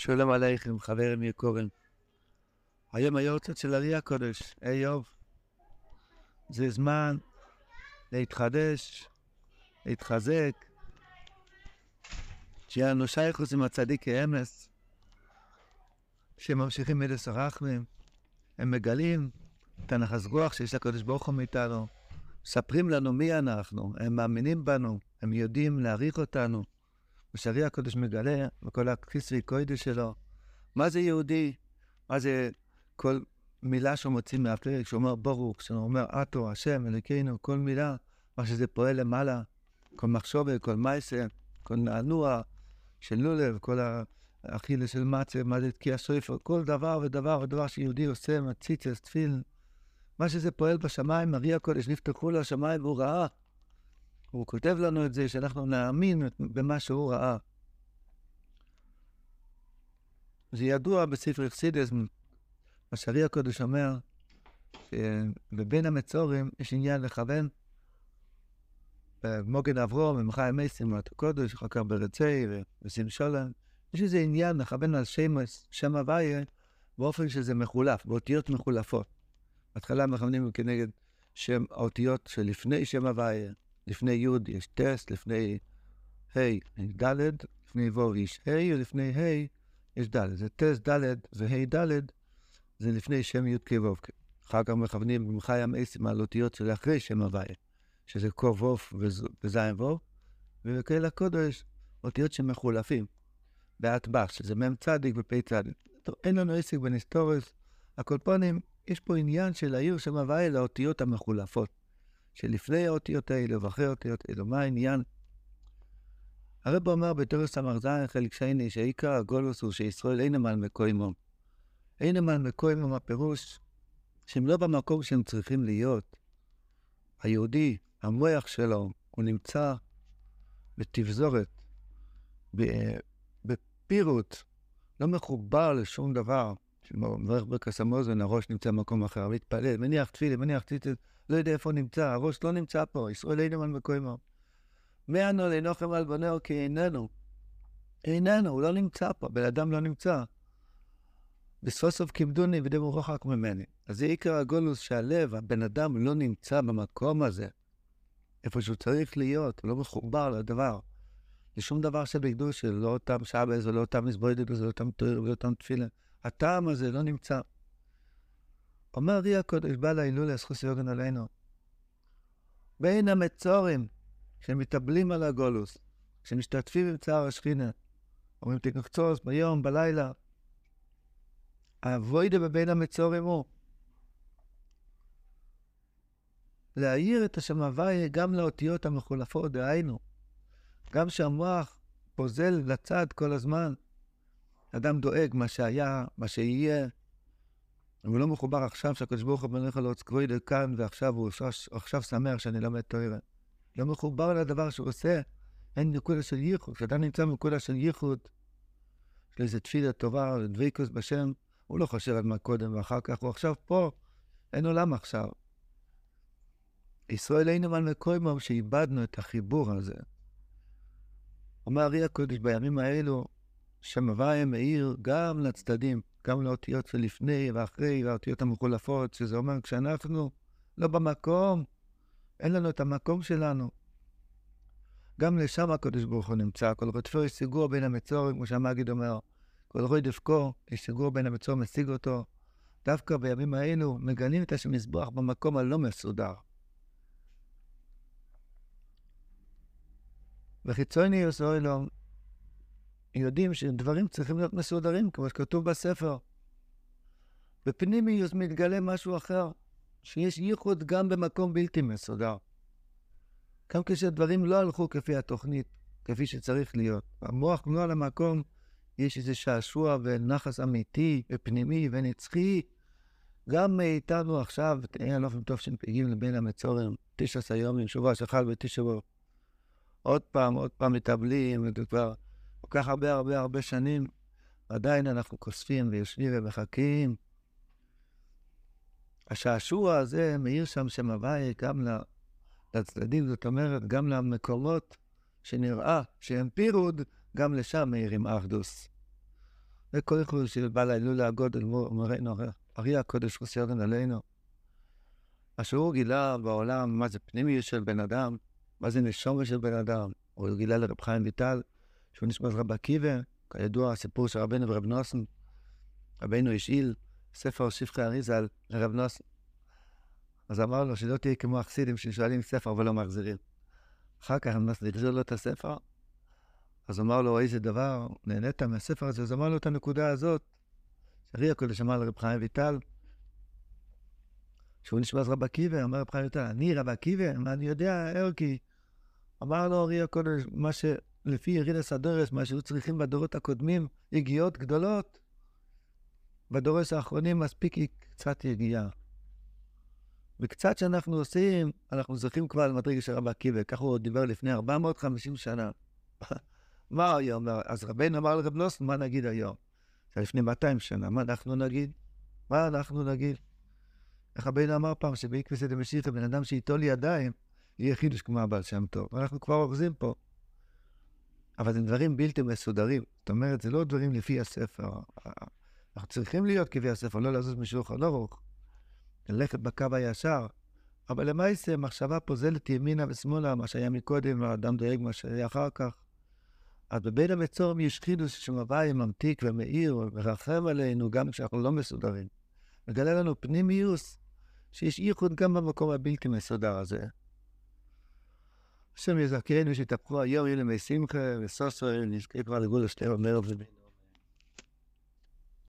שלום עליכם, חברים יקורים. היום היורצת של ארי הקודש, איוב. זה זמן להתחדש, להתחזק, שיהיה לנו שייכוס עם הצדיקי אמס, שממשיכים מלס הרחמים. הם מגלים את הנחס רוח שיש לקודש ברוך הוא מאיתנו. מספרים לנו מי אנחנו, הם מאמינים בנו, הם יודעים להעריך אותנו. ושארי הקודש מגלה בכל הכיסוי קוידש שלו. מה זה יהודי? מה זה כל מילה שהוא מוציא מהפה, כשהוא אומר ברוך, כשהוא אומר עטו, השם, אלוקינו, כל מילה, מה שזה פועל למעלה, כל מחשובת, כל מייסה, כל נענוע של לולב, כל האכילה של מצה, מה זה תקיע שויפר, כל דבר ודבר ודבר שיהודי עושה, מציצס, תפיל, מה שזה פועל בשמיים, ארי הקודש, נפתחו לו השמיים והוא ראה. הוא כותב לנו את זה, שאנחנו נאמין במה שהוא ראה. זה ידוע בספר אכסידס, מה שארי הקודש אומר, שבבין המצורים יש עניין לכוון. במוגן אברום, במחי המסים, את הקודש, אחר כך ברצי ושים שולם. יש איזה עניין לכוון על שם, שם הוויה באופן שזה מחולף, באותיות מחולפות. בהתחלה מכוונים כנגד שם האותיות שלפני שם הוויה. לפני י' יש טס, לפני ה' יש ד', לפני ו' יש ה', ולפני ה' יש ד'. זה טס ד' וה' ד', זה לפני שם י' כ' ו'. אחר כך מכוונים במחי המסים על אותיות של אחרי שם הוויה, שזה ק' ו' וז' ו', ובקהל הקודש אותיות שמחולפים. באטבח, שזה מ' צדיק ופ' צדיק. אין לנו עסק בנסתורס, הקולפונים, יש פה עניין של העיר שם הוויה לאותיות המחולפות. שלפני האותיות האלה ואחרי האותיות האלה, מה העניין? הרב אומר בתורס המרזן חלק שני, שעיקר הגולוס הוא שישראל אין נמל מקוימום. אין נמל מקוימום הפירוש שהם לא במקום שהם צריכים להיות. היהודי, המוח שלו, הוא נמצא בתבזורת, בפירוט, לא מחובר לשום דבר. מברך ברכס המוזן, הראש נמצא במקום אחר, מתפלל, מניח תפילה, מניח ציטוט. לא יודע איפה נמצא, הראש לא נמצא פה, ישראל אינו על מקוימו. מאנו לנוחם על בנהו כי איננו. איננו, הוא לא נמצא פה, בן אדם לא נמצא. בסוף סוף כיבדוני ודמו רוחק ממני. אז זה עיקר הגולוס שהלב, הבן אדם לא נמצא במקום הזה, איפה שהוא צריך להיות, הוא לא מחובר לדבר. לשום דבר שבקדוש, לא אותם שבס ולא אותם מזבוידד ולא אותם תואר ולא אותם תפילה. הטעם הזה לא נמצא. אומר רי הקודש, בא להילולה, זכוס יוגן עלינו. בין המצורים שמתאבלים על הגולוס, שמשתתפים עם צער השכינה, אומרים תקחצוס ביום, בלילה, האבוידה בבין המצורים הוא להאיר את השם הוויה גם לאותיות המחולפות, דהיינו, גם שהמוח פוזל לצד כל הזמן. אדם דואג מה שהיה, מה שיהיה, הוא לא מחובר עכשיו שהקדוש ברוך הוא בנך לו צקווידה כאן ועכשיו הוא עכשיו שמח שאני לומד תוארה. לא מחובר לדבר שהוא עושה, אין נקודה של ייחוד. כשאתה נמצא בנקודה של ייחוד, יש לו איזה תפילה טובה, דביקוס בשם, הוא לא חושב על מה קודם ואחר כך, הוא עכשיו פה, אין עולם עכשיו. ישראל היינו על מקוימום שאיבדנו את החיבור הזה. אומר ארי הקודש בימים האלו, הוויה מאיר גם לצדדים. גם לאותיות שלפני ואחרי, והאותיות המחולפות, שזה אומר כשאנחנו לא במקום, אין לנו את המקום שלנו. גם לשם הקדוש ברוך הוא נמצא, כל רודפו יש סיגור בין המצורים, כמו שהמגיד אומר, כל רוי דפקו, יש סיגור בין המצור, משיג אותו. דווקא בימים האלו מגלים את השם מזבח במקום הלא מסודר. וחיצוני יוסו אלום, יודעים שדברים צריכים להיות מסודרים, כמו שכתוב בספר. בפנימיוס מתגלה משהו אחר, שיש ייחוד גם במקום בלתי מסודר. גם כשדברים לא הלכו כפי התוכנית, כפי שצריך להיות. המוח לא על המקום, יש איזה שעשוע ונחס אמיתי ופנימי ונצחי. גם מאיתנו עכשיו, תנאי אלופים טוב שנפגעים לבין המצורים, תשע עשר יומים, שבוע שחל בתשע עוד פעם, עוד פעם מתאבלים, וכבר כל כך הרבה הרבה הרבה שנים, עדיין אנחנו כוספים ויושבים ומחכים. השעשוע הזה מאיר שם שם הוויה גם לצדדים, זאת אומרת, גם למקומות שנראה שהם פירוד, גם לשם מאירים אחדוס. זה כל אחד שבא להילולה הגודל, מראינו, ארי הקודש חוסרן עלינו. מה שהוא גילה בעולם, מה זה פנימיות של בן אדם, מה זה נשומה של בן אדם. הוא גילה לרב חיים ויטל, שהוא נשמע רב עקיבא, כידוע, הסיפור של רבנו ורב נוסן. רבנו השאיל ספר שבחי אריזה על רב נוסן. אז אמר לו שלא תהיה כמו החסידים ששואלים ספר ולא מחזירים. אחר כך נוסן החזיר לו את הספר, אז אמר לו, איזה דבר, נהנית מהספר הזה? אז אמר לו את הנקודה הזאת, שארי הקודש אמר לרב חיים ויטל, שהוא נשמע רב עקיבא, אמר רב חיים ויטל, אני רב עקיבא? מה אני יודע, ערכי. אמר לו ארי הקודש, מה שלפי ירידס הדורס, מה שהיו צריכים בדורות הקודמים, יגיעות גדולות. בדורס האחרונים מספיק קצת יגיעה. וקצת שאנחנו עושים, אנחנו זוכים כבר למדרגה של רב עקיבא, ככה הוא דיבר לפני 450 שנה. מה היום? אז רבנו אמר לרב נוסן, מה נגיד היום? זה לפני 200 שנה, מה אנחנו נגיד? מה אנחנו נגיד? איך רבנו אמר פעם שבעקבסא דמשיחא, בן אדם שייטול ידיים, יהיה חידוש כמו הבעל שם טוב. ואנחנו כבר אוחזים פה. אבל זה דברים בלתי מסודרים. זאת אומרת, זה לא דברים לפי הספר. אנחנו צריכים להיות כפי הספר, לא לזוז משולחן ארוך, ללכת בקו הישר. אבל למעשה, מחשבה פוזלת ימינה ושמאלה, מה שהיה מקודם, האדם דואג מה שהיה אחר כך. אז בבין המצורם יש חידוש שמבאי ממתיק ומאיר ומרחם עלינו גם כשאנחנו לא מסודרים. מגלה לנו פנימיוס, שיש ייחוד גם במקום הבלתי מסודר הזה. השם יזכרנו שיתהפכו היום יהיו למי שמחה וסוסו נזכה כבר לגבול השתי אומר ובין.